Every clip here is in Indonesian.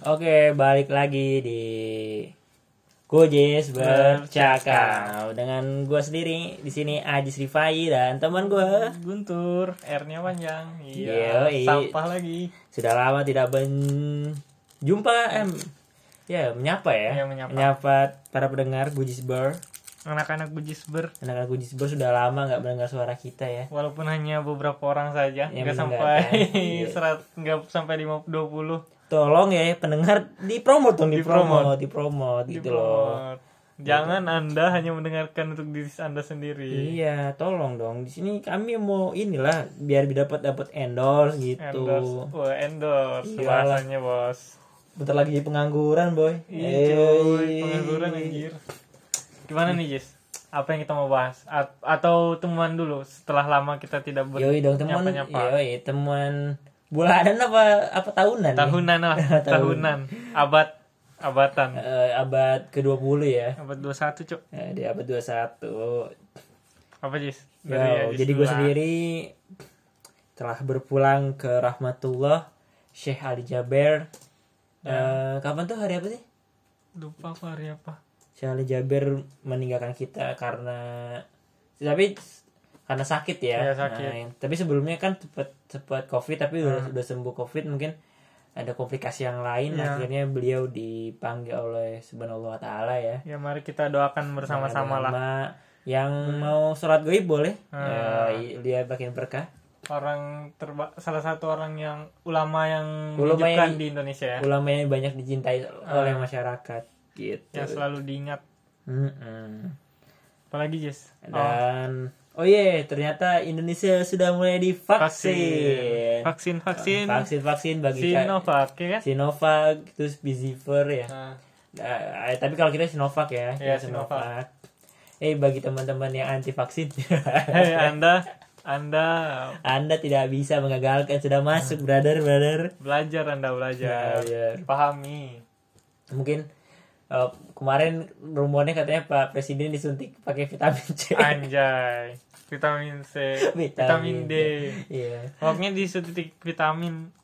Oke, balik lagi di Gojes bercakap dengan gue sendiri di sini Ajis Rifai dan teman gue Guntur, R-nya panjang. Iya, Yoi. sampah lagi. sudah lama tidak berjumpa em ya menyapa ya Iya, menyapa. para pendengar Gojis Ber Anak-anak bujisber, anak-anak Gojis Ber sudah lama nggak mendengar suara kita ya walaupun hanya beberapa orang saja, Yang nggak sampai mendengarkan. serat, nggak sampai lima dua puluh. Tolong ya pendengar dipromot dong dipromot Dipromot. dipromot gitu loh Jangan anda hanya mendengarkan untuk diri anda sendiri. Iya, tolong dong. Di sini kami mau inilah biar dapat dapat endorse gitu. Endorse, wah endorse Iyalah. bahasanya bos. Bentar lagi pengangguran, boy. Iya pengangguran anjir. Gimana nih Jis? Apa yang kita mau bahas? A- atau temuan dulu setelah lama kita tidak ber Yoi dong teman. Yoi, teman bulanan apa apa tahunan? nih? Tahunan lah, Tahun. tahunan. Abad abatan. Eh, abad ke-20 ya. Abad 21, Cuk. Eh, di abad 21. Apa Jis? Yo, Ajis jadi gue sendiri telah berpulang ke rahmatullah Syekh Ali Jaber. Eh, kapan tuh hari apa sih? lupa aku hari apa. Syekh Ali Jaber meninggalkan kita karena tapi karena sakit ya. Iya, sakit. Nah, tapi sebelumnya kan cepat cepat covid tapi udah udah sembuh covid mungkin ada komplikasi yang lain Iya. akhirnya beliau dipanggil oleh subhanallah taala ya. Ya mari kita doakan bersama-sama lah. Yang mau sholat goib boleh. Hmm. Ya, dia makin berkah. Orang terba salah satu orang yang ulama yang Ulama menunjukkan yang- di Indonesia ya. Ulama yang banyak dicintai oleh masyarakat gitu. Yang selalu diingat. Mm-mm. Apalagi? Oh, Dan oh iya ternyata Indonesia sudah mulai divaksin. Vaksin, vaksin. Vaksin vaksin bagi ka- Sinovac ya kan? Sinovac terus Biziver ya. Nah, Eh, tapi kalau kita Sinovac ya, Iya, kita Sinovac. Eh bagi teman-teman yang anti vaksin, hei Anda, Anda Anda tidak bisa mengagalkan sudah masuk brother brother. belajar Anda belajar. Belajar. Pahami. Mungkin eh, kemarin rumornya katanya Pak Presiden disuntik pakai vitamin C. Anjay. Vitamin C, vitamin, D. Iya. Pokoknya disuntik vitamin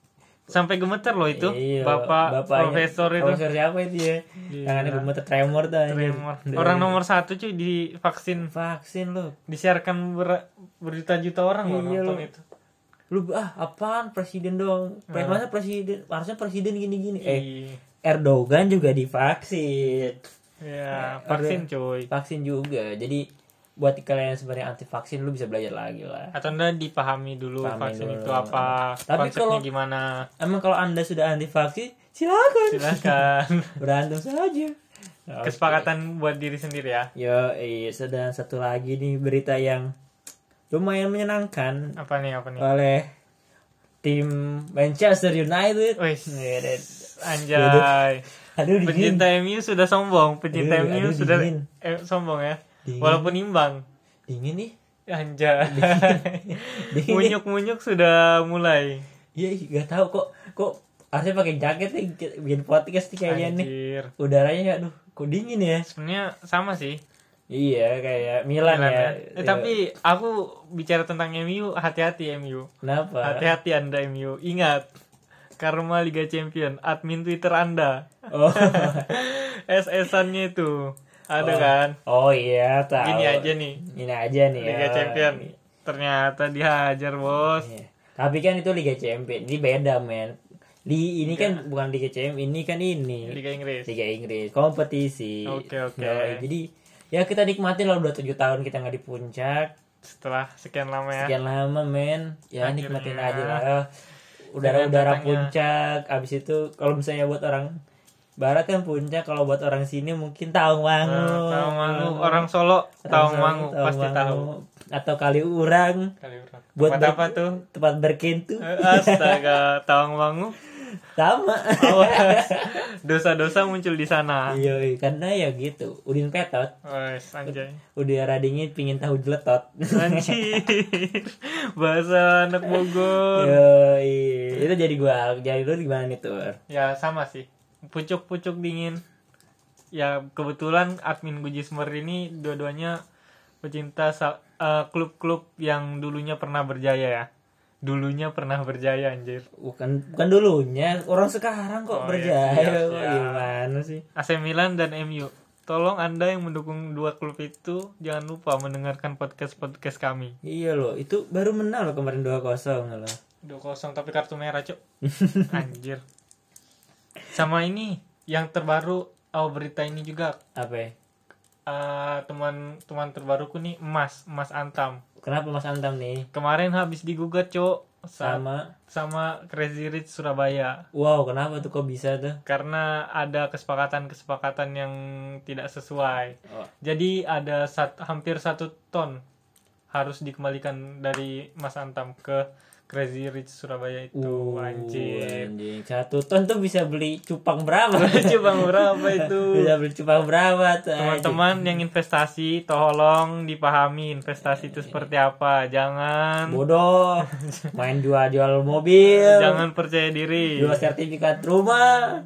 sampai gemeter loh itu. Iya, Bapak bapaknya- profesor itu. Profesor siapa itu ya? Gila. Tangannya gemeter tremor tuh. Tremor. Orang nomor satu cuy di vaksin vaksin lu. disiarkan ber, berjuta-juta orang loh Iya, nonton itu. Lu ah apaan presiden dong? Masa presiden harusnya presiden gini-gini. Eh Iya. Erdogan juga divaksin. Ya, vaksin cuy. Vaksin juga. Jadi buat kalian yang sebenarnya anti vaksin lu bisa belajar lagi lah. Atau anda dipahami dulu Pahami vaksin dulu. itu apa, Tapi konsepnya kalau- gimana. Emang kalau Anda sudah anti vaksin, silakan. Silakan. Berantem saja. Oke. Kesepakatan buat diri sendiri ya. Yo, iya, dan satu lagi nih berita yang lumayan menyenangkan Apa nih, apa nih? oleh tim Manchester United. Wih, anjay. Aduh, dingin. Pencinta MU sudah sombong, pencinta Aduh, MU aduh, sudah eh, sombong ya. Dingin. Walaupun imbang. Dingin nih. Anjay. Munyuk-munyuk sudah mulai. Iya, gak tahu kok kok harusnya pakai jaket nih bikin podcast nih kayaknya nih. Udaranya aduh, kok dingin ya? Sebenarnya sama sih. Iya, kayak Milan, Milan ya. ya. Eh, tapi aku bicara tentang MU, hati-hati MU. kenapa? Hati-hati Anda MU. Ingat, Karma Liga Champion, admin Twitter Anda. Oh. SS-annya itu. Ada kan? Oh iya, tahu. Gini aja nih. Ini aja nih Liga ya. Champion. Ternyata dihajar, Bos. Iya. Tapi kan itu Liga Champion, ini beda men. Di ini kan bukan Liga Champion, ini kan ini Liga Inggris. Liga Inggris, kompetisi. Oke, oke. Yoi, jadi ya kita nikmatin lah udah tujuh tahun kita nggak di puncak, Setelah sekian lama ya. sekian lama men. Ya Akhirnya. nikmatin aja lah. Udara-udara puncak, abis itu kalau misalnya buat orang Barat kan puncak, kalau buat orang sini mungkin Tawangmangu. Nah, Tawangmangu, orang Solo, Tawangmangu pasti tahu. Atau kali urang, Kali urang. Buat Tempat ber- apa tuh? tempat berkentu. Astaga, Tawangmangu. Sama. Awas. Dosa-dosa muncul di sana. Iya, iya, karena ya gitu. Udin petot, Wes, anjay. udara dingin pingin tahu jeletot. Anjir. Bahasa anak Bogor. Yo, itu jadi gua, jadi lu gimana nih tur? Ya sama sih. Pucuk-pucuk dingin. Ya kebetulan admin Gujismer ini dua-duanya pecinta eh, klub-klub yang dulunya pernah berjaya ya. Dulunya pernah berjaya anjir. Bukan bukan dulunya, orang sekarang kok Oh, berjaya. iya, Kok siap. Gimana sih? AC Milan dan MU. Tolong Anda yang mendukung dua klub itu jangan lupa mendengarkan podcast-podcast kami. Iya loh, itu baru menang loh kemarin 2-0 loh. 2-0 tapi kartu merah, Cuk. Anjir. Sama ini yang terbaru oh berita ini juga Apa ya? eh, teman teman terbaruku nih Emas, Emas Antam. Kenapa Mas Antam nih? Kemarin habis digugat, sa- Sama sama Crazy Rich Surabaya. Wow, kenapa tuh kok bisa tuh? karena ada kesepakatan-kesepakatan yang tidak sesuai. Oh. Jadi ada sat- hampir satu ton harus dikembalikan dari Mas Antam ke Crazy Rich Surabaya itu Uh, anjing. Satu ton tuh bisa beli cupang berapa? Coba berapa itu? bisa beli cupang berapa tuh? Teman-teman yang investasi tolong dipahami investasi itu seperti apa. Jangan Bodoh. Main jual-jual mobil. jangan percaya diri. Jual sertifikat rumah.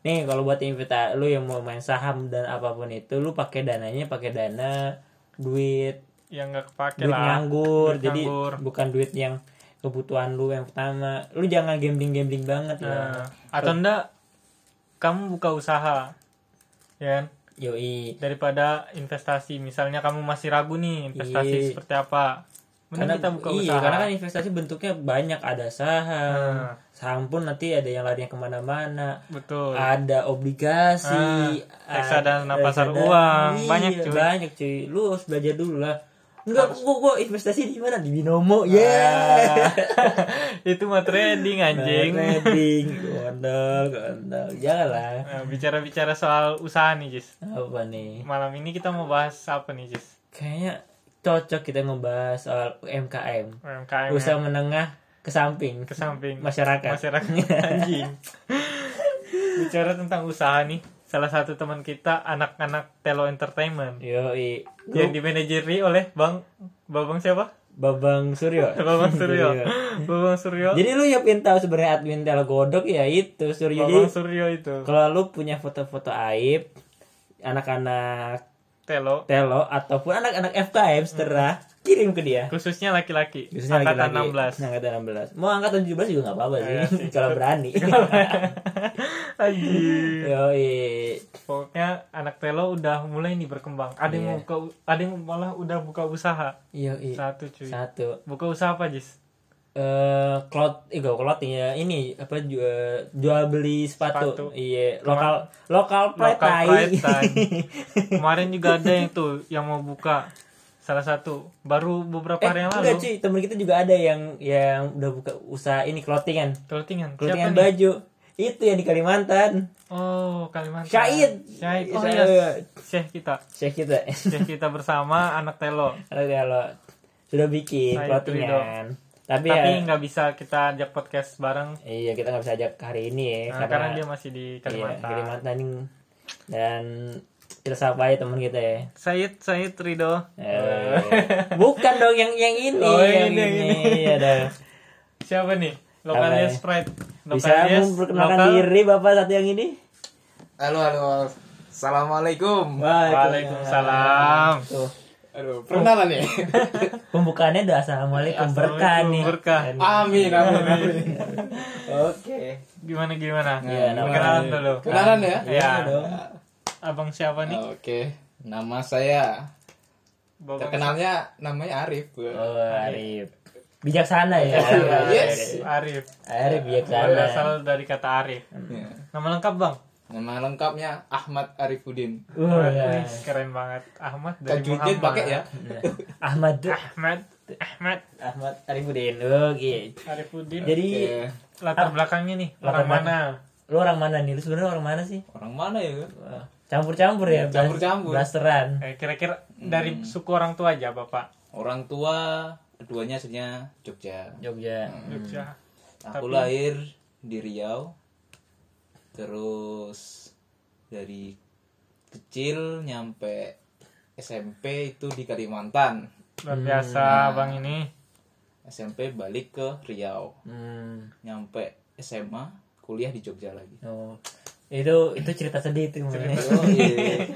Nih kalau buat investasi lu yang mau main saham dan apa pun itu lu pakai dananya pakai dana duit Yang nggak kepake duit lah. nganggur Duit jadi nganggur. bukan duit yang kebutuhan lu yang pertama. Lu jangan gambling gambling banget Nah, lah atau enggak kamu buka usaha ya kan? Yoi. Daripada investasi. Misalnya kamu masih ragu nih investasi Iya. seperti apa mending karena kita buka iya usaha. karena kan investasi bentuknya banyak. Ada saham Nah. saham pun nanti ada yang larinya ke mana-mana. Betul. Ada obligasi Ah, reksadana pasar reksadana. uang, Iya, banyak, cuy. banyak cuy. Lu harus belajar dulu lah enggak gua, gua investasi di mana? Di binomo. Ya Ah, itu mah trading anjing. trading. Gondol gondol. Janganlah Nah, bicara-bicara soal usaha nih Jis. Apa nih? Malam ini kita mau bahas apa nih Jis? Kayaknya cocok kita ngebahas soal UMKM UMKM usaha ya, menengah ke samping. Ke samping. Masyarakat. Masyarakat anjing. Bicara tentang usaha nih salah satu teman kita anak-anak Telo Entertainment Yoi. yang dimanajeri oleh Bang Babang siapa? Babang Suryo. Babang Suryo. Babang Suryo. Jadi lu pengen tahu sebenarnya admin Telegodok ya itu Suryo. Babang Jadi Suryo itu. kalau lu punya foto-foto aib anak-anak Telo Telo ataupun anak-anak FKM setelah kirim ke dia. khususnya laki-laki. Khususnya angkatan laki-laki. 16. Angkatan 16. Mau angkatan 17 juga nggak apa-apa sih, Iya sih. kalau berani. Yoi. Pokoknya anak Telo udah mulai nih berkembang. Ada yang Iya. buka ada yang malah udah buka usaha. Yoi. Satu cuy. Satu. Buka usaha apa, Jis? eh cloud eh gak clothing ya ini apa jual, jual beli sepatu, Sepatu. iya lokal lokal pride Local tai. pride. Kemarin juga ada yang tuh yang mau buka salah satu baru beberapa eh hari yang enggak lalu. cuy temen kita juga ada yang yang udah buka usaha ini clothingan Clothingan. clothingan Siapa nih? baju itu yang di Kalimantan Oh, Kalimantan. Syahid. Syahid. Oh Syahid. iya, Syekh kita. Syekh kita Syekh kita bersama anak Telo. ada kalau sudah bikin Syahid clothingan tapi, Tapi ya nggak bisa kita ajak podcast bareng iya kita nggak bisa ajak hari ini ya nah, karena dia masih di iya, Kalimantan. Kalimantan ini. dan sapa aja teman kita ya Syed Syed Rido. Eh, bukan dong yang yang ini, Oh, yang ini, yang ini. Ada. Siapa nih? Lokalnya Apa ya? Sprite. Bisa Lokalnya memperkenalkan lokal. diri bapak satu yang ini? Halo, halo. Assalamualaikum. Waalaikumsalam. Tuh, Aduh, perkenalan ya. pembukaannya udah assalamualaikum berkah nih. Berkah. Amin, amin, amin. Oke. Gimana gimana? Iya, nama- Kenalan dulu. Kenalan ya? Iya. dong. Abang siapa nih? Oke, nama saya Babang terkenalnya namanya Arif. Oh, Arif. Bijaksana ya. Yes. Arif. Arif bijaksana. Berasal dari kata Arif. Ya. Nama lengkap bang? Nama lengkapnya Ahmad Arifuddin. Uh, Wih, keren banget. Ahmad dari Tajwidnya Muhammad. pakai ya. Ahmad Ahmad. Ahmad. Ahmad Arifuddin. Oke. Arifuddin. Jadi latar belakangnya nih Latar orang mana? lu orang mana nih? Lu sebenarnya orang mana sih? Orang mana ya? Wah, Campur-campur ya, Campur-campur. Blasteran. Eh, kira-kira dari suku orang tua aja bapak. Orang tua keduanya aslinya Jogja. Jogja. Jogja. Aku Tapi- lahir di Riau. Terus dari kecil nyampe SMP itu di Kalimantan. Luar biasa bang ini. SMP balik ke Riau. Hmm. Nyampe SMA kuliah di Jogja lagi. Oh. Itu itu cerita sedih itu. Mas. Oh iya.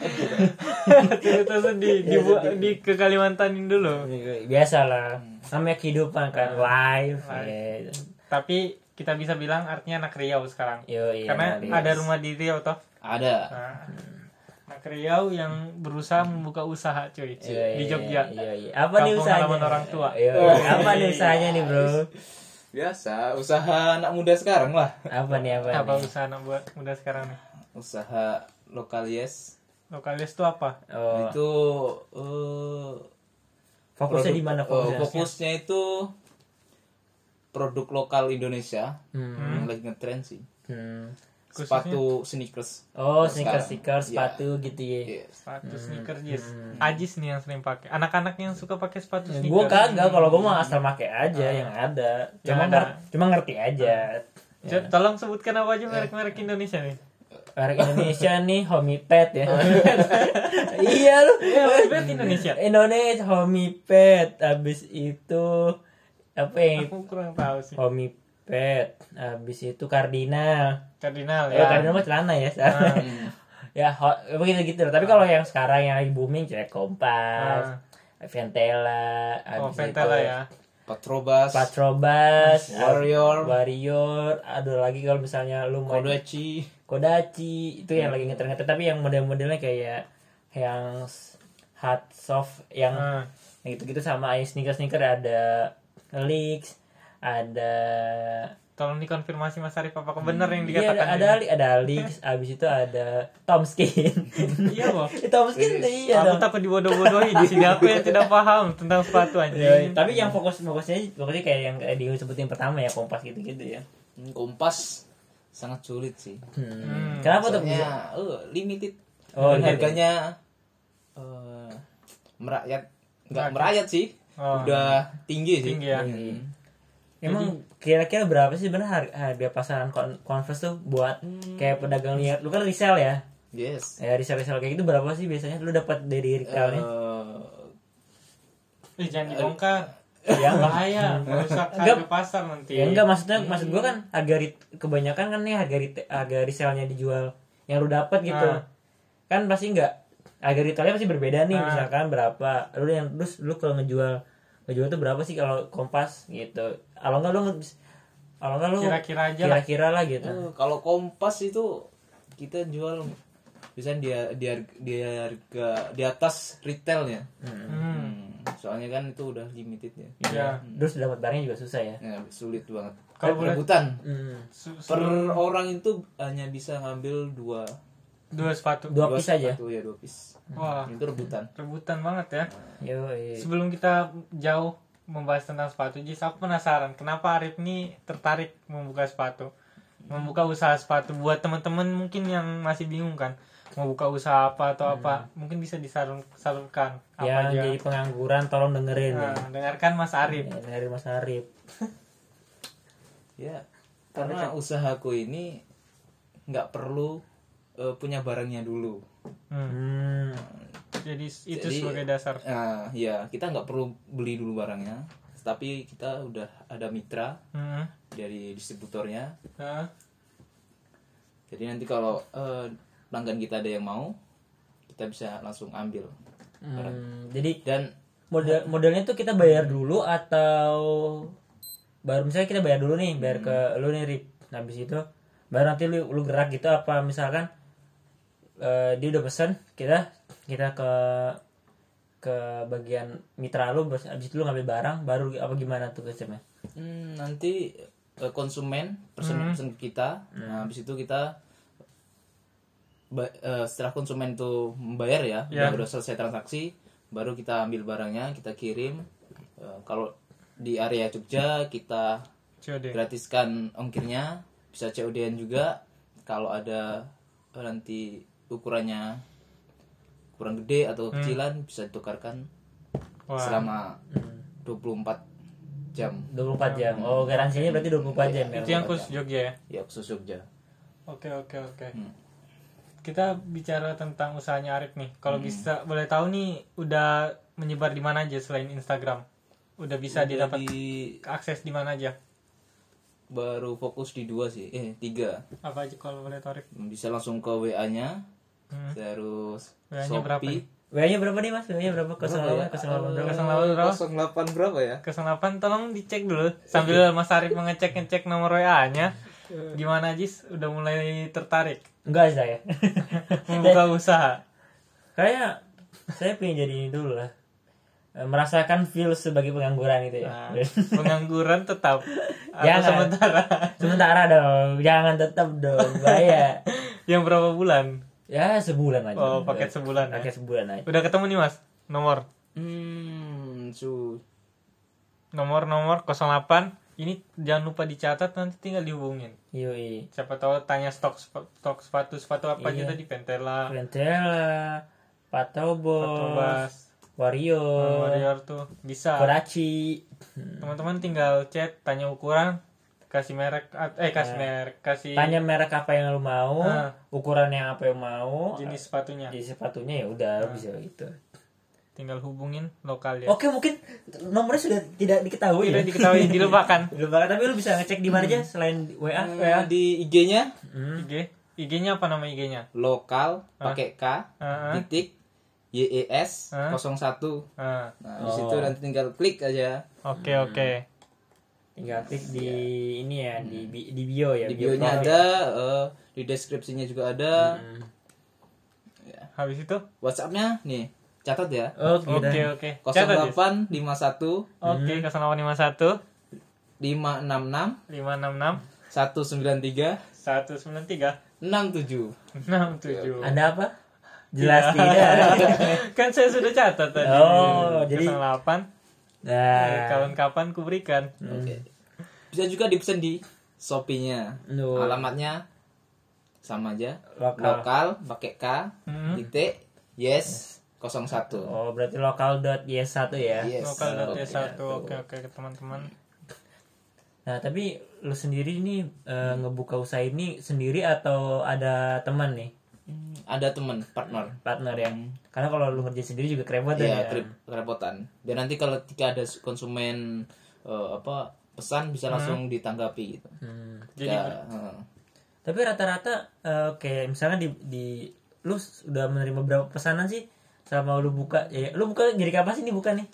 cerita sedih di, di ke Kalimantanin dulu Biasa lah. Namanya kehidupan kan live. Live. Ya. tapi kita bisa bilang artinya anak Riau sekarang Yo, iya, karena ada rumah di Riau toh Ada. nah, anak Riau yang berusaha membuka usaha cuy Iya, di iya, Jogja Iya, iya. Apa nih usahanya? halaman orang tua. Iya, apa nih usahanya nih, Bro? Biasa usaha anak muda sekarang lah. Apa nih apa? apa nih? usaha anak buat muda sekarang nih Usaha lokal yes. lokalis tuh apa Oh, Itu eh, fokusnya di mana eh, fokusnya? fokusnya itu produk lokal Indonesia Hmm. yang lagi ngetren sih. Hmm. Khususnya? Sepatu sneakers. Oh, Sekarang. sneaker-sneaker, Iya. sepatu gitu ya. Iya. sepatu sneaker yes Ajis nih yang sering pakai anak-anak yang suka pakai sepatu sneaker Gue kagak, kalau gue mau asal make aja yang ada. Cuma Yang ada. nger- cuma ngerti aja. Co- tolong sebutkan apa aja merek-merek Indonesia nih Merek Indonesia nih Homipet ya. iya lu. ya brand Indonesia Indonesia Homipet. Habis itu apa yang aku kurang tahu sih Homipet. Habis itu Cardinal. Cardinal Ya, ya Cardinal mah celana ya. ya, ho- begitu gitu. Tapi kalau yang sekarang yang lagi booming cek Kompas, Ventela, oh Ventela itu ya Patrobas. Patrobas, Warrior. Warrior, ada lagi kalau misalnya lu mau Kodachi. Kodachi itu yang lagi ngeter-ngeter tapi yang model-modelnya kayak yang hard soft yang Ah, yang gitu-gitu sama sneaker-sneaker ada Leaks, ada tolong dikonfirmasi Mas Arif apakah benar yang Iya, dikatakan ada ada, ada Leaks, abis itu ada Tomskin. iya loh Tomskin iya aku dong. takut dibodoh-bodohi di sini aku yang tidak paham tentang sepatu Iya, anjing tapi yang fokus fokusnya fokusnya kayak yang disebutin pertama ya kompas gitu-gitu ya. Hmm, Kompas sangat sulit sih. Hmm. Kenapa tuh bisa? Soalnya eh, limited. Oh, harganya eh merakyat nggak merayat sih. Oh. Udah tinggi sih. tinggi ya Iya. Emang kira-kira berapa sih sebenarnya harga, harga pasaran Con- Converse tuh buat kayak pedagang liar? Lu kan resell ya? Yes. Ya resell resell kayak gitu berapa sih biasanya lu dapat dari retailnya? Eh, Ih, jangan dibongkar ya enggak bahaya merusak Enggak. harga pasar nanti Ya enggak maksudnya maksud gua kan harga kebanyakan kan nih harga harga resellnya dijual yang lu dapat gitu. Ah. Kan pasti enggak harga retailnya pasti berbeda nih Ah. misalkan berapa. Lu yang terus lu kalau ngejual ngejual tuh berapa sih kalau Kompas gitu. Kalau enggak lu nge- kalau enggak lu kira-kira aja lah kira-kira lah gitu. eh, kalau Kompas itu kita jual biasanya dia di harga, di harga di atas retailnya. hmm. Hmm, Soalnya kan itu udah limited ya. ya Terus dapat barangnya juga susah ya. Ya, sulit banget. Kalau boleh- rebutan Hmm. Per orang itu hanya bisa ngambil dua dua sepatu. Dua piece aja. sepatu, ya dua piece. wah. Itu rebutan. rebutan banget ya. Yo, sebelum kita jauh membahas tentang sepatu Jis aku penasaran kenapa Arif nih tertarik membuka sepatu? Membuka usaha sepatu buat teman-teman mungkin yang masih bingung kan? Mau buka usaha apa atau apa? Mungkin bisa disalurkan apa yang aja? jadi pengangguran tolong dengerin. Nah, ya. dengarkan Mas Arif. Ya, dari Mas Arif. Ya, karena usahaku ini nggak perlu eh, punya barangnya dulu. Hmm, Hmm. jadi itu Jadi- sebagai dasar Nah, ya kita nggak perlu beli dulu barangnya, tapi kita udah ada mitra Hmm, dari distributornya. nah, Jadi nanti kalau eh, pelanggan kita ada yang mau, kita bisa langsung ambil. Hmm, jadi Dan model modelnya tuh kita bayar dulu atau baru misalnya kita bayar dulu nih bayar ke lu nih Rip nah, habis itu baru nanti lu lu gerak gitu apa misalkan eh, dia udah pesen kita kita ke ke bagian mitra lu habis itu lu ngambil barang baru apa gimana tuh sistemnya Hmm, nanti eh, konsumen pesen pesen ke kita nah habis itu kita eh, setelah konsumen tuh membayar ya Ya. udah selesai transaksi baru kita ambil barangnya kita kirim kalau di area Jogja kita COD gratiskan ongkirnya bisa COD-an juga kalau ada nanti ukurannya kurang gede atau kecilan bisa ditukarkan Wah. selama 24 jam 24 jam oh garansinya berarti 24 jam ya itu yang khusus Jogja ya ya khusus Jogja Oke oke oke. Hmm. Kita bicara tentang usahanya Arif nih. Kalau Hmm. bisa boleh tahu nih udah menyebar di mana aja selain Instagram? Udah bisa Udah didapat di akses di mana aja? baru fokus di dua sih eh tiga Apa aja kalau boleh tarik? bisa langsung ke WA nya Hmm. terus WA-nya berapa nih? Shopee WA-nya berapa nih Mas? WA-nya berapa? 08 08 berapa? 08 berapa? 08 berapa ya 08 tolong dicek dulu sambil Mas Arif mengecek ngecek nomor WA-nya. Gimana Jis? Udah mulai tertarik Enggak saya. membuka usaha. Kayak saya pengen jadi ini dulu lah. Eh, Merasakan feel sebagai pengangguran itu ya. Nah, pengangguran tetap atau Jangan. sementara. Sementara dong, jangan tetap dong, bahaya. Yang berapa bulan? Ya sebulan aja. Oh, paket sebulan ya. Paket sebulan aja. Udah ketemu nih Mas nomor hmm su nomor-nomor 08 ini jangan lupa dicatat nanti tinggal dihubungin Yoi. siapa tahu tanya stok stok sepatu sepatu apa aja Iya. tadi Pentela Ventela, Patobos, Tobas Warrior, Warrior tuh bisa Kodachi. teman-teman tinggal chat tanya ukuran kasih merek eh kasih merek kasih Tanya merek apa yang lu mau, Nah. ukuran yang apa yang mau, jenis sepatunya. Jenis sepatunya ya udah lu bisa gitu. tinggal hubungin lokal ya Oke mungkin nomornya sudah tidak diketahui tidak ya. diketahui dilupakan. Dilupakan tapi lu bisa ngecek di mana aja selain WA. WA di IG nya Hmm. IG IG-nya apa nama IG-nya lokal pakai K Ah. titik YES Ah. 01 Ah, nah di situ nanti tinggal klik aja. Oke oke Tinggal klik di ini ya di bi- di bio ya. di bio nya profil. ada eh, di deskripsinya juga ada. Hmm. habis itu? WhatsAppnya nih catat ya. Oh, oke oke Catat, Jis. 0851 oke 0851 566 566 193 193 67 67 Anda apa? Jelas tidak. kan saya sudah catat tadi. Oh, jadi- 08 Nah, kawan kapan ku berikan Oke. Bisa juga dipesan di Shopee-nya. Nuh. Alamatnya sama aja. Lokal. Lokal pakai K Hmm. titik yes 01. Oh, berarti lokal.y1 ya. Yes. lokal dan Oke. satu oke oke teman-teman Nah, tapi lu sendiri nih eh, ngebuka usaha ini sendiri atau ada teman nih, Hmm, Ada teman partner. partner yang karena kalau lu kerja sendiri juga kerepotan Iya, ya. kerep- kerepotan. Dan nanti kalau ketika ada konsumen eh, apa pesan bisa langsung ditanggapi gitu. Hmm. Jadi- Ya, heeh. Tapi rata-rata eh, kayak misalnya di di lu sudah menerima berapa pesanan sih sama lu buka ya lu buka jadi kapan sih nih buka nih?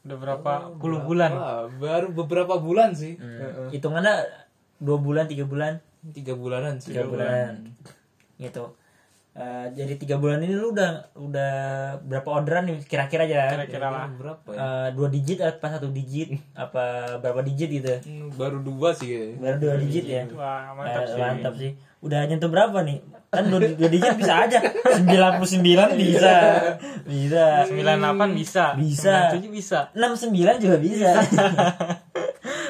udah berapa puluh bulan baru beberapa bulan sih. Hmm. Hitungannya dua bulan, tiga bulan, Tiga bulanan sih. tiga bulan, gitu. Eh, jadi tiga bulan ini lu udah udah berapa orderan nih kira-kira aja? kira-kira lah Berapa ya? Eh, dua digit apa satu digit apa berapa digit gitu? Hmm, baru dua sih kayaknya. Baru dua digit ya? wah mantap Eh, sih mantap sih. Udah nyentuh berapa nih? Kan dua, dua digit bisa aja. 99 bisa. Bisa. 98 bisa Bisa. 97 bisa 69 juga bisa.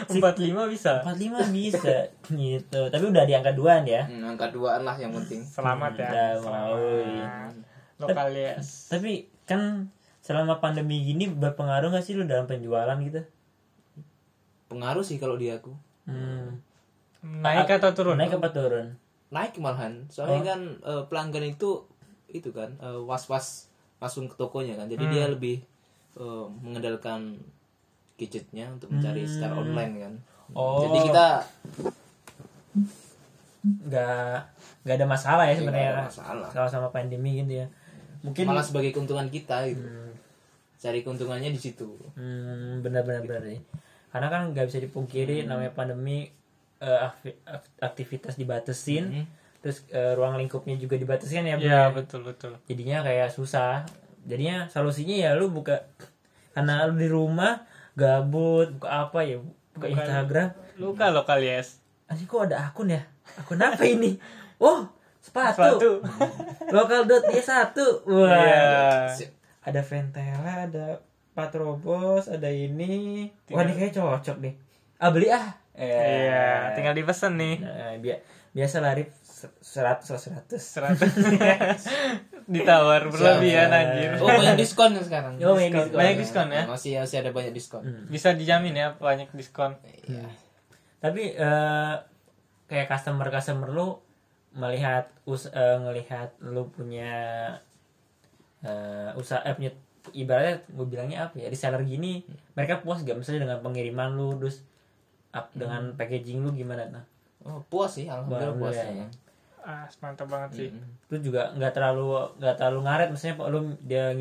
45 bisa 45 bisa gitu. Tapi udah di angka duaan ya. Hmm, angka duaan lah yang penting. selamat ya Udah mau. lokal yes Tapi kan selama pandemi gini berpengaruh gak sih lu dalam penjualan gitu? Pengaruh sih kalau di aku. Hmm. naik atau turun Naik apa turun? Naik malahan. Soalnya kan eh, pelanggan itu itu kan eh, was-was langsung ke tokonya kan. Jadi dia lebih eh, mengandalkan gadgetnya untuk mencari secara online kan. Oh. Jadi kita Nggak nggak ada masalah ya sebenarnya. ada masalah. Kalau sama pandemi gitu ya. Mungkin malah sebagai keuntungan kita gitu. Hmm. Cari keuntungannya di situ. Hmm, benar-benar benar sih. Karena kan nggak bisa dipungkiri namanya pandemi eh, akti- ak- aktivitas dibatasin, Hmm. terus eh, ruang lingkupnya juga dibatasin ya. Bu, ya ya. betul betul Jadinya kayak susah. Jadinya solusinya ya lu buka karena lu di rumah gabut buka apa ya buka Instagram. luka lokal yes Anjing kok ada akun ya? Akun apa ini? Oh, sepatu. sepatu Lokal.y1. Wah. Iya. ada Ventela, ada Patrobos, ada ini. Wah, ini kayak cocok deh. Ah, beli ah. Iya tinggal dipesan nih Nah, bi- biasa lari seratus lah seratus. seratus ditawar berlebihan anjir Oh banyak diskon sekarang. Oh, banyak diskon. banyak diskon ya Masih masih ada banyak diskon. bisa dijamin ya banyak diskon Iya. Tapi eh, kayak customer customer lu melihat us eh, ngelihat lu punya eh, usaha eh, punya ibaratnya gue bilangnya apa ya reseller gini mereka puas gak misalnya dengan pengiriman lu terus up dengan packaging lu gimana nah Oh, puas sih, alhamdulillah puas. Ya. Ah mantap banget sih. Lu juga nggak terlalu nggak terlalu ngaret maksudnya Pak, lu dia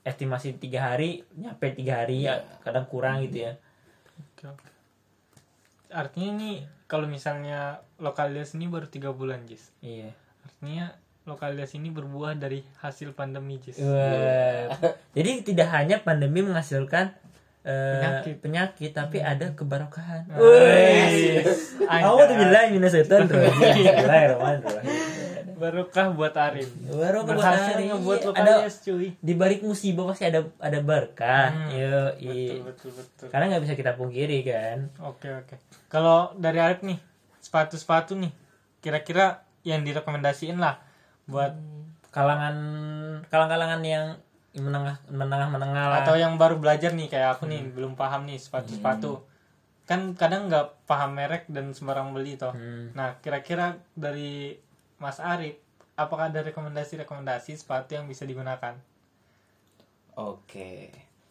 estimasi tiga hari nyampe tiga hari ya kadang kurang gitu ya. Oke, oke. artinya nih kalau misalnya lokalitas ini baru tiga bulan Jis. Iya. Artinya lokalitas ini berbuah dari hasil pandemi Jis. Wah. jadi tidak hanya pandemi menghasilkan Penyakit. penyakit tapi ada kebarokahan bilang minus setan barokah buat Arif Baru ke buat hari. ngebuat Ada cuy di balik musibah pasti ada ada berkah. Hmm. Yo, betul betul betul Karena nggak bisa kita pungkiri kan. Oke oke. Kalau dari Arif nih sepatu-sepatu nih kira-kira yang direkomendasiin lah buat Kalangan kalang-kalangan yang menengah menengah menengah lah. atau yang baru belajar nih kayak aku nih belum paham nih sepatu-sepatu. Kan kadang nggak paham merek dan sembarang beli toh. Hmm. Nah kira-kira dari Mas Arif apakah ada rekomendasi-rekomendasi sepatu yang bisa digunakan? Oke.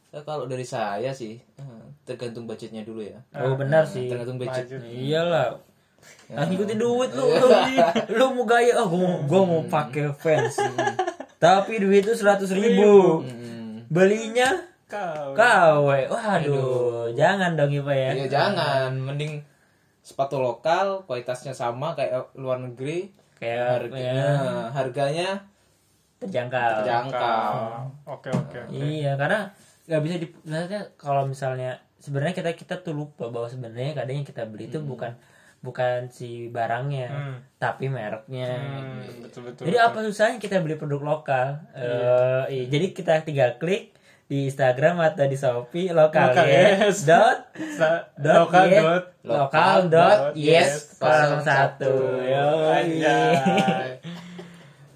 Nah, kalau dari saya sih eh, tergantung budgetnya dulu ya. Oh benar sih. Tergantung budget. Budget. Iyalah. Ah, ngikutin duit lu, lu, lu mau gaya, oh gua mau, gua mau pakai fans. Tapi duit itu seratus ribu, Hmm. belinya Kau. KW. Waduh, jangan dong Ipa ya. Ya jangan, mending sepatu lokal kualitasnya sama kayak luar negeri. Kayak Harganya, ya, harganya terjangkau. terjangkau. Oke oke oke. Iya, karena nggak bisa di kalau misalnya sebenarnya kita kita tuh lupa bahwa sebenarnya kadang yang kita beli itu bukan bukan si barangnya, Hmm. tapi mereknya. Hmm, betul betul. Jadi apa susahnya kita beli produk lokal? Eh, iya. Jadi kita tinggal klik di Instagram atau di Shopee lokal, Lokal, yes. yes. dot dot lokal yes, dot lokal dot dot yes yes kosong satu.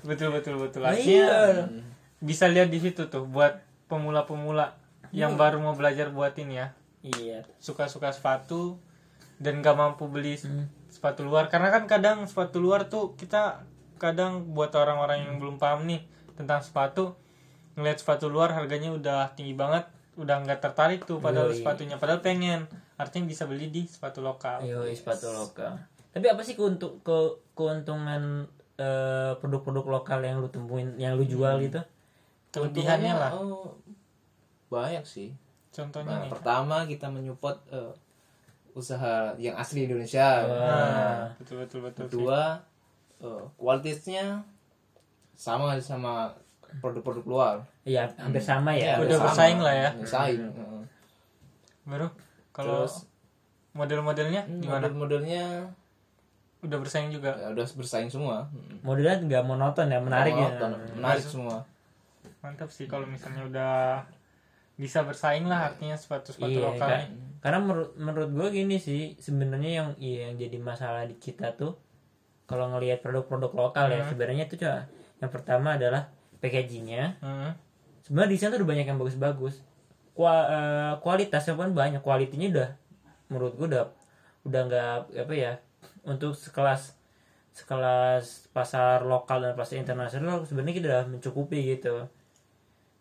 Betul betul betul Iya. artinya bisa lihat di situ tuh buat pemula-pemula yang baru mau belajar buat ini ya Iya. suka-suka sepatu dan gak mampu beli sepatu luar karena kan kadang sepatu luar tuh kita kadang buat orang-orang yang belum paham nih tentang sepatu ngeliat sepatu luar harganya udah tinggi banget udah nggak tertarik tuh padahal Yoi. sepatunya padahal pengen artinya bisa beli di sepatu lokal Yo, sepatu lokal. Tapi apa sih keuntung ke keuntungan eh, produk-produk lokal yang lu temuin, yang lu jual gitu? kelebihannya lah oh, banyak sih. contohnya Nah, nih pertama kita menyupport eh, usaha yang asli Indonesia. nah, betul betul betul. Kedua, eh, kualitasnya sama sama produk-produk luar. Iya, hampir sama ya. Udah sama. bersaing lah ya. Bersaing. heeh. baru kalau model-modelnya hmm, gimana model-modelnya udah bersaing juga ya, udah bersaing semua. Hmm. Modelnya nggak monoton ya, menarik ya. Monoton, Menarik semua. mantap sih kalau misalnya udah bisa bersaing lah artinya sepatu-sepatu Iya, lokal Kak. Karena menurut menurut gue gini sih sebenarnya yang iya, yang jadi masalah di kita tuh kalau ngelihat produk-produk lokal ya sebenarnya itu cuma yang pertama adalah packagingnya. Hmm. sebenarnya desain tuh udah banyak yang bagus-bagus. Kua- eh, kualitasnya pun banyak kualitinya udah menurut gue udah udah nggak apa ya untuk sekelas sekelas pasar lokal dan pasar internasional sebenarnya kita udah mencukupi gitu.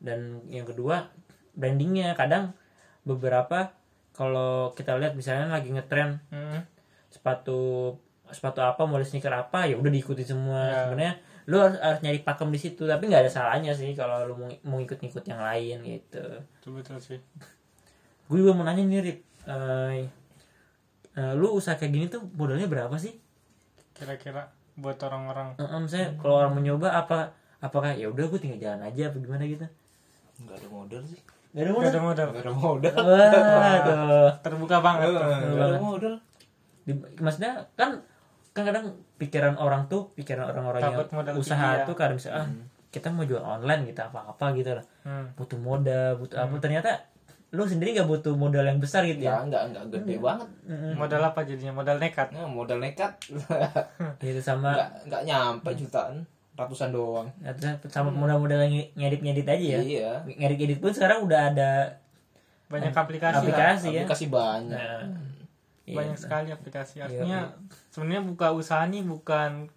Dan yang kedua brandingnya. Kadang beberapa kalau kita lihat misalnya lagi ngetren Hmm. sepatu sepatu apa model sneaker apa ya udah diikuti semua. Ya. sebenarnya lu harus, harus nyari pakem di situ tapi nggak ada salahnya sih kalau lu mau, mau ikut-ikut yang lain gitu. Betul betul sih. Gue juga mau nanya nih Rip. Eh, eh, lu usaha kayak gini tuh modalnya berapa sih? Kira-kira buat orang-orang. Eh, eh, misalnya kalau orang mau nyoba apa apakah ya udah gue tinggal jalan aja apa gimana gitu? Enggak ada modal sih. Gak ada Gak modal ada modal Enggak ada modal. Waduh terbuka banget. Enggak ada modal. Di- maksudnya kan kan kadang pikiran orang tuh pikiran orang-orang yang usaha ya. tuh kadang bisa ah kita mau jual online gitu apa-apa gitu lah Hmm. butuh modal butuh apa ternyata lu sendiri gak butuh modal yang besar gitu Ya ya enggak enggak gede banget. modal apa jadinya modal nekat Nah, modal nekat. gitu sama enggak enggak nyampe jutaan, ratusan doang. sama modal-modal yang ngedit-ngedit aja ya? Iya. ngedit-ngedit pun sekarang udah ada banyak aplikasi, lah. Aplikasi ya? Aplikasi banyak. Nah, iya. banyak sekali aplikasi. Artinya sebenarnya buka usaha nih bukan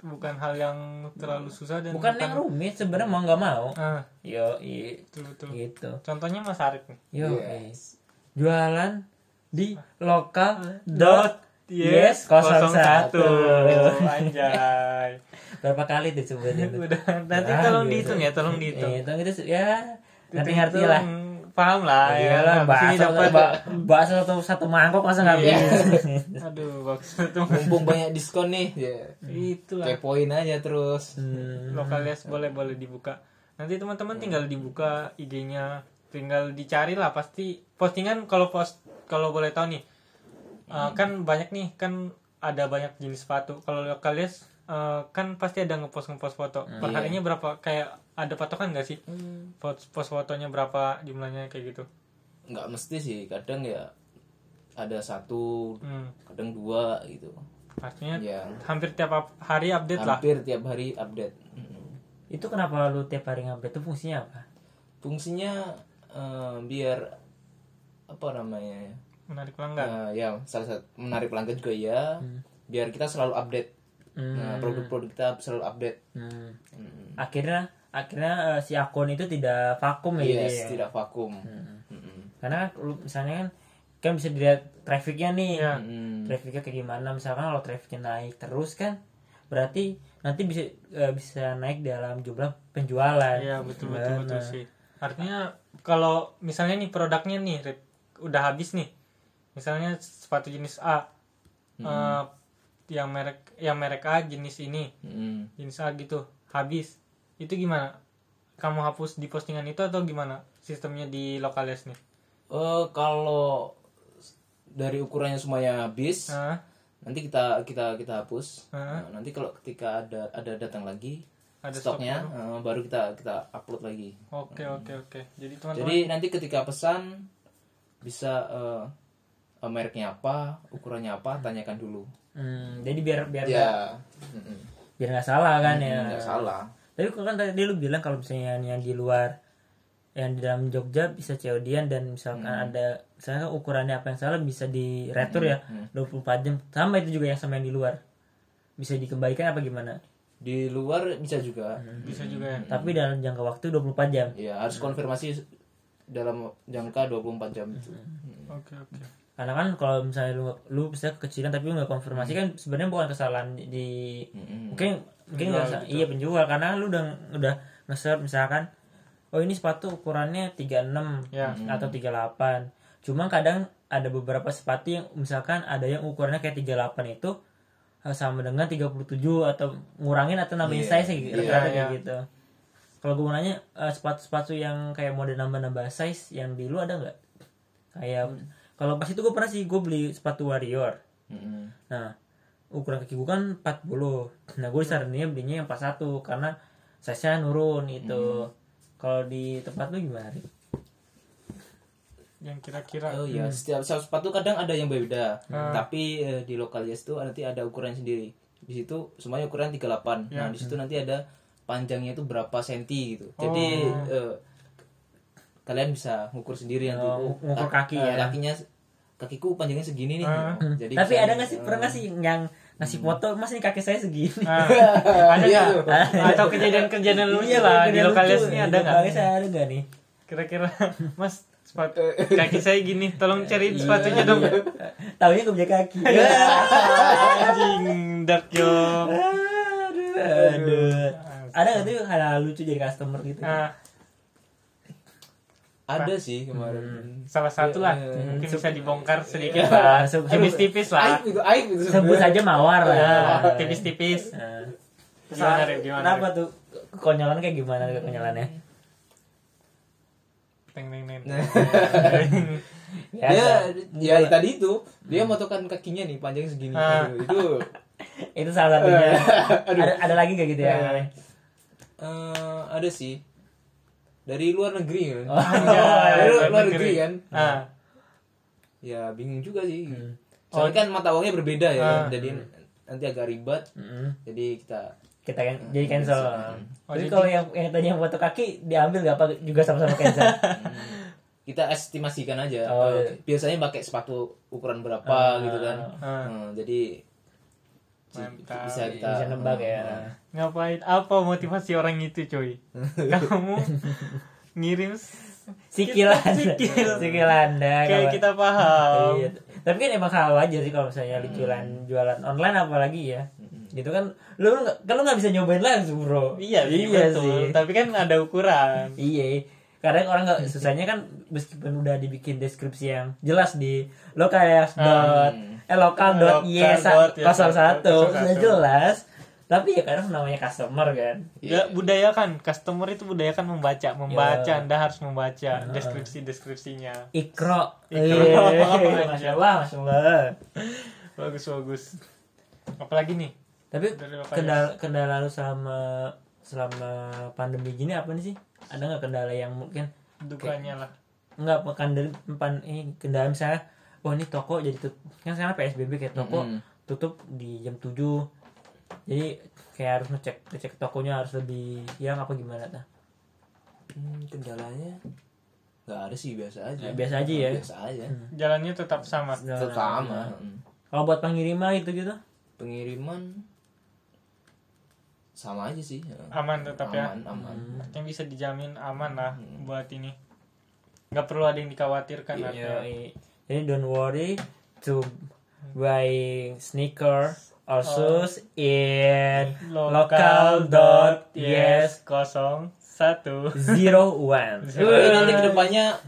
bukan hal yang terlalu susah dan bukan yang rumit sebenarnya mau nggak mau. Ah, yo i- betul betul. Gitu. Contohnya Mas Arif nih. Yo Yes. jualan di lokal dot yes yes 01 01 anjay. Berapa kali tuh sebenarnya tuh? udah nanti Ah, tolong gitu. dihitung ya tolong dihitung. Hitung itu ya ngerti-ngerti lah. Hitung, paham lah ya. Iyalah, Habis ini bakso, dapat. ba- bakso satu, satu mangkok masa nggak Iya. bisa aduh bakso tuh. Mumpung banyak diskon nih ya. Itu lah kepoin aja terus. Hmm. lokalias boleh boleh dibuka. Nanti teman-teman tinggal dibuka IG-nya tinggal dicari lah pasti postingan kalau post kalau boleh tahu nih uh, kan banyak nih kan ada banyak jenis sepatu. Kalau lokalias uh, kan pasti ada ngepost ngepost foto per harinya berapa kayak ada patokan nggak sih? Post, post fotonya berapa jumlahnya kayak gitu? Nggak mesti sih kadang ya ada satu hmm. kadang dua gitu. Artinya ya hampir tiap ap- hari update lah? Hampir tiap hari update. Mm-mm. itu kenapa lu tiap hari ngupdate? Itu fungsinya apa? Fungsinya eh, biar apa namanya ya? Menarik pelanggan Nah, ya salah satu menarik pelanggan juga ya biar kita selalu update nah, produk-produk kita selalu update Hmm. Mm. akhirnya akhirnya eh, si akun itu tidak vakum ya gitu yes ya? tidak vakum Mm-mm. karena lu misalnya kan kan bisa dilihat trafficnya nih Iya. Mm. trafficnya kayak gimana misalkan kalau trafficnya naik terus kan berarti nanti bisa eh, bisa naik dalam jumlah penjualan Iya betul betul Gimana? betul sih. Artinya kalau misalnya nih produknya nih udah habis nih, misalnya sepatu jenis A, eh, yang merek yang merek A jenis ini, Mm. jenis A gitu, habis, itu gimana? Kamu hapus di postingan itu atau gimana sistemnya di lokalis nih? Eh, kalau dari ukurannya semuanya habis Hah? nanti kita kita kita hapus Hah? Nah, nanti kalau ketika ada ada datang lagi Ada stok stoknya eh, baru kita kita upload lagi Oke oke oke. Jadi teman-teman jadi nanti ketika pesan bisa eh, eh, mereknya apa ukurannya apa tanyakan dulu. Hmm, jadi biar biar ya. Mm-mm. biar nggak salah kan ya. nggak salah. Tapi kan tadi lu bilang kalau misalnya yang, yang di luar yang di dalam Jogja bisa COD-an dan misalkan ada misalnya ukurannya apa yang salah bisa di retur ya 24 jam. Sama itu juga yang sama yang di luar. Bisa dikembalikan apa gimana? Di luar bisa juga. Bisa juga ya. tapi dalam jangka waktu 24 jam. Ya harus konfirmasi dalam jangka 24 jam. Itu Oke oke. Karena kan kalau misalnya lu lu bisa kekecilan tapi lu nggak konfirmasi kan sebenarnya bukan kesalahan di, Mm-mm. mungkin mungkin nggak sa- iya penjual. Karena lu udah udah nge misalkan oh ini sepatu ukurannya 36 Ya. atau 38 cuma kadang ada beberapa sepatu yang misalkan ada yang ukurannya kayak 38 itu eh, sama dengan 37 atau ngurangin atau nambahin Iya, size iya, rata-rata kayak iya. gitu. Kalau gue mau nanya eh, sepatu-sepatu yang kayak mode nambah-nambah size yang di lu ada nggak? Kayak kalau pas itu gue pernah sih gue beli sepatu warrior Mm-mm. nah ukuran kaki gue kan 40 nah gue disaraninnya belinya yang 41 karena size nya nurun itu kalau di tempat lu gimana Rik? Yang kira-kira Oh iya, setiap setiap sepatu kadang ada yang berbeda. Tapi eh, di lokalitas itu nanti ada ukuran sendiri. Di situ semuanya ukuran 38. Nah, di situ nanti ada panjangnya itu berapa senti gitu. Jadi eh, kalian bisa ngukur sendiri nanti. Oh, ngukur ka- kaki eh, ya. Kakinya kakiku panjangnya segini nih. Jadi tapi bisa- ada nggak sih pernah nggak sih yang ngasih foto mas ini kaki saya segini. Ah, ada Iya, nggak? Atau kejadian-kejadian lucu lah di lokalis ini ada nggak? Kaki saya ada nggak nih? Kira-kira Mas sepatu kaki saya gini, tolong cariin sepatunya dong. tahunya gue punya kaki. Anjing dark joke. aduh. Aduh. Ada nggak tuh hal-hal lucu jadi customer gitu? Nah, Ada sih kemarin. salah satu lah Iya, iya. mungkin bisa dibongkar sedikit lah Sebut- tipis-tipis lah Aib itu, aib itu. sebut saja mawar lah Ya, tipis-tipis Nah. gimana Rip? gimana Kenapa tuh kekonyolan kayak gimana kekonyolannya? Teng, teng, teng. Ya, Dia ya tadi itu dia motokan kakinya nih panjang segini. Ah. Aduh, itu itu salah satunya. ada, ada lagi gak gitu ya? eh, ada sih dari luar negeri kan. Oh, dari luar, luar negeri. negeri kan. ah Ya bingung juga sih. Hmm. Soalnya kan mata uangnya berbeda ya. Ah. kan. Jadi nanti agak ribet. Mm. Jadi kita Kita kan jadi cancel. Oh, Tapi jadi- kalau yang yang tadi yang foto kaki diambil gak apa juga sama-sama cancel. kita estimasikan aja. Oh, Eh, iya. biasanya pakai sepatu ukuran berapa Ah. gitu kan. Ah. Hmm, jadi Mantap. bisa iya. kita bisa nembak ya. Ngapain? Apa motivasi orang itu coy? Kamu ngirim sikilan sikil sikil. Kayak kita paham. Iya. tapi kan emang hal aja sih kalau misalnya hmm. jualan jualan online apalagi ya. Hmm. Gitu kan lu kan lu nggak bisa nyobain langsung bro. Iya, iya, iya betul. sih. tapi kan ada ukuran. Iya. Kadang orang nggak susahnya kan meskipun udah dibikin deskripsi yang jelas di lo kayak ah. dot hmm Eh, lokal.y01 sudah jelas. Tapi ya kadang namanya customer kan. Iya. Ya yeah. budayakan customer itu budaya kan membaca. Membaca yeah. anda harus membaca. Deskripsi deskripsinya ikro. Ikro. Iya. Yeah. masya bagus bagus. Apalagi nih? Tapi kendala ya. kendala lu selama selama pandemi gini apa nih sih? Ada nggak kendala yang mungkin dukanya lah. Nggak kendala eh, kendala misalnya oh ini toko jadi tutup kan sekarang PSBB kayak toko Mm-mm. tutup di jam 7 jadi kayak harus ngecek ngecek tokonya harus lebih yang apa gimana ta? Hmm, kendalanya nggak ada sih biasa aja Ya, biasa aja ya. biasa aja Jalannya tetap sama. tetap sama Mm. Kalau buat pengiriman gitu gitu pengiriman sama aja sih Aman tetap ya. aman aman Yang bisa dijamin aman lah buat ini. Nggak perlu ada yang dikhawatirkan Iya. artinya. Yoi. Jadi don't worry to buying sneaker or shoes in local dot yes kosong satu. zero one. Tapi nanti ke depannya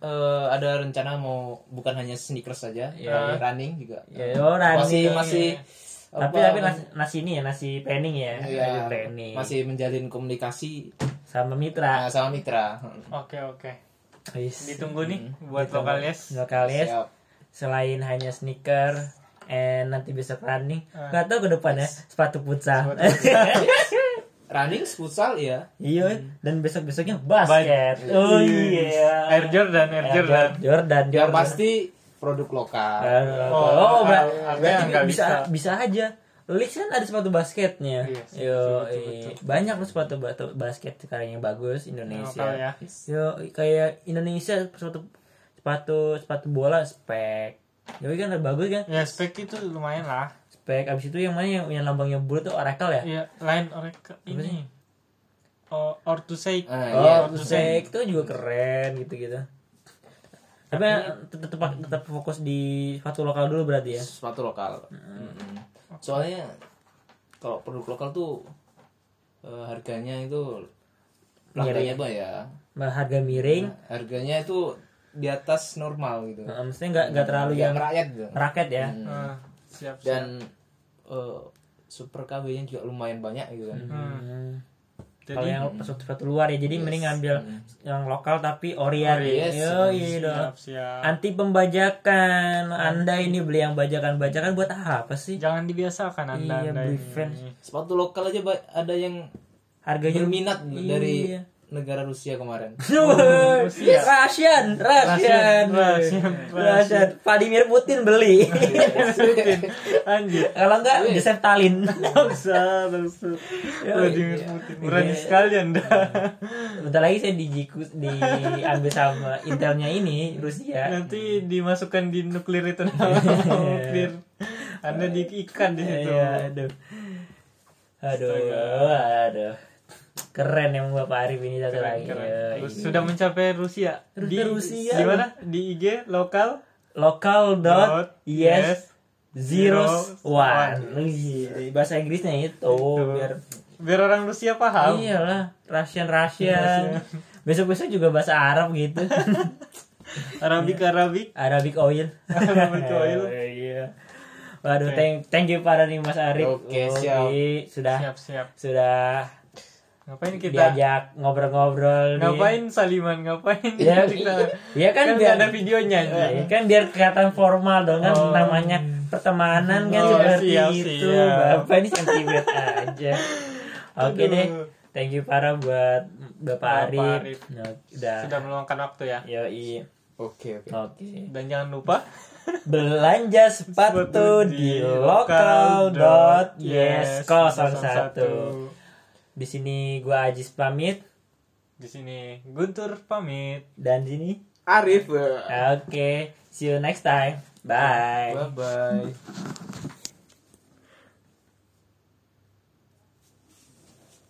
eh, ada rencana mau bukan hanya sneakers saja Iya. running juga Ya, oh, running. masih masih tapi apa, tapi nasi, nasi ini ya nasi planning ya, Iya, nasi planning masih menjalin komunikasi sama mitra. nah, sama mitra Oke oke. Wis. Ditunggu nih buat Ditunggu. lokalis. Lokalis Siap. selain hanya sneaker and nanti besok running, Ah. nggak tahu ke depannya sepatu futsal. running futsal ya Iya, dan besok besoknya basket. Oh iya. Air Jordan, Air Jordan. Jordan, yang Jordan. pasti produk lokal Oh, Oh, berarti nggak bisa, bisa. bisa aja. Leaks kan ada sepatu basketnya. Iya, sih, Yo, betul, betul, betul. banyak loh sepatu batu basket sekarang yang bagus Lokal Indonesia. ya. Yo, kayak Indonesia sepatu sepatu sepatu bola spek. Yo kan bagus kan? Ya spek itu lumayan lah. Spek abis itu yang mana yang, yang lambangnya bulat tuh Oracle ya? Iya, lain orang ini. Oh, Ortusei. Ah, Oh, iya. Spek itu juga keren gitu-gitu. Tapi tetap tetap tetap fokus di sepatu lokal dulu berarti ya. sepatu lokal Mm-mm. soalnya kalau produk lokal tuh eh, harganya itu harganya tuh ya Harga miring, harganya itu di atas normal gitu Nah, maksudnya nggak nggak terlalu yang rakyat gitu raket ya. Ah, siap, siap. dan eh, super KB nya juga lumayan banyak gitu kan Hmm. Kalau yang sepatu luar ya, jadi mending ngambil yang lokal tapi Orion. Yes. Yo, iya siap, siap. Anti pembajakan. Anda ini beli yang bajakan-bajakan buat apa sih? Jangan dibiasakan Anda. Iya, anda beli ini. sepatu lokal aja ada yang Harganya berminat dari Iya. Negara Rusia kemarin Rusian, Rusian, Rusian, Rusian. Vladimir Putin beli. Anjir. Kalau enggak, Joseph Stalin. Bangsa, bangsa. Vladimir Putin. Berani sekali Anda. Bentar lagi saya dijikus, diambil sama intelnya ini Rusia. Nanti dimasukkan di nuklir itu nuklir. Anda diikat di situ. Iya, aduh. Aduh, aduh. Keren yang Bapak Arif ini satu lagi. Keren. Ya, iya. Sudah mencapai Rusia. Di Rusia. Di mana? Di IG lokal Local dot yes zero one. bahasa Inggrisnya itu biar biar orang Rusia paham. iyalah Russian Russian. Besok besok juga bahasa Arab gitu. Arabik Arabik. Arabic oil. Arabic oil. Iya. Waduh, thank, thank you para nih Mas Arif. Oke, siap. Sudah Siap siap. sudah Ngapain kita? diajak ngobrol-ngobrol nih. Ngapain saliman? Ngapain? Ya, kita? ya kan, kan biar ada videonya Ya, anjing. kan biar kelihatan formal dong kan Oh. namanya pertemanan kan Oh, seperti siap, itu. siap. Bapak ini sentimen aja. Oke Aduh. deh. Thank you para buat Bapak Bapak Arif. Arif. Nah, udah. Sudah meluangkan waktu ya. Yoi. oke oke Oke. Dan jangan lupa Belanja sepatu di lokal dot yes 01. Di sini gua Ajis pamit. Di sini Guntur pamit. dan sini Arif. Oke see you next time. Bye. Bye bye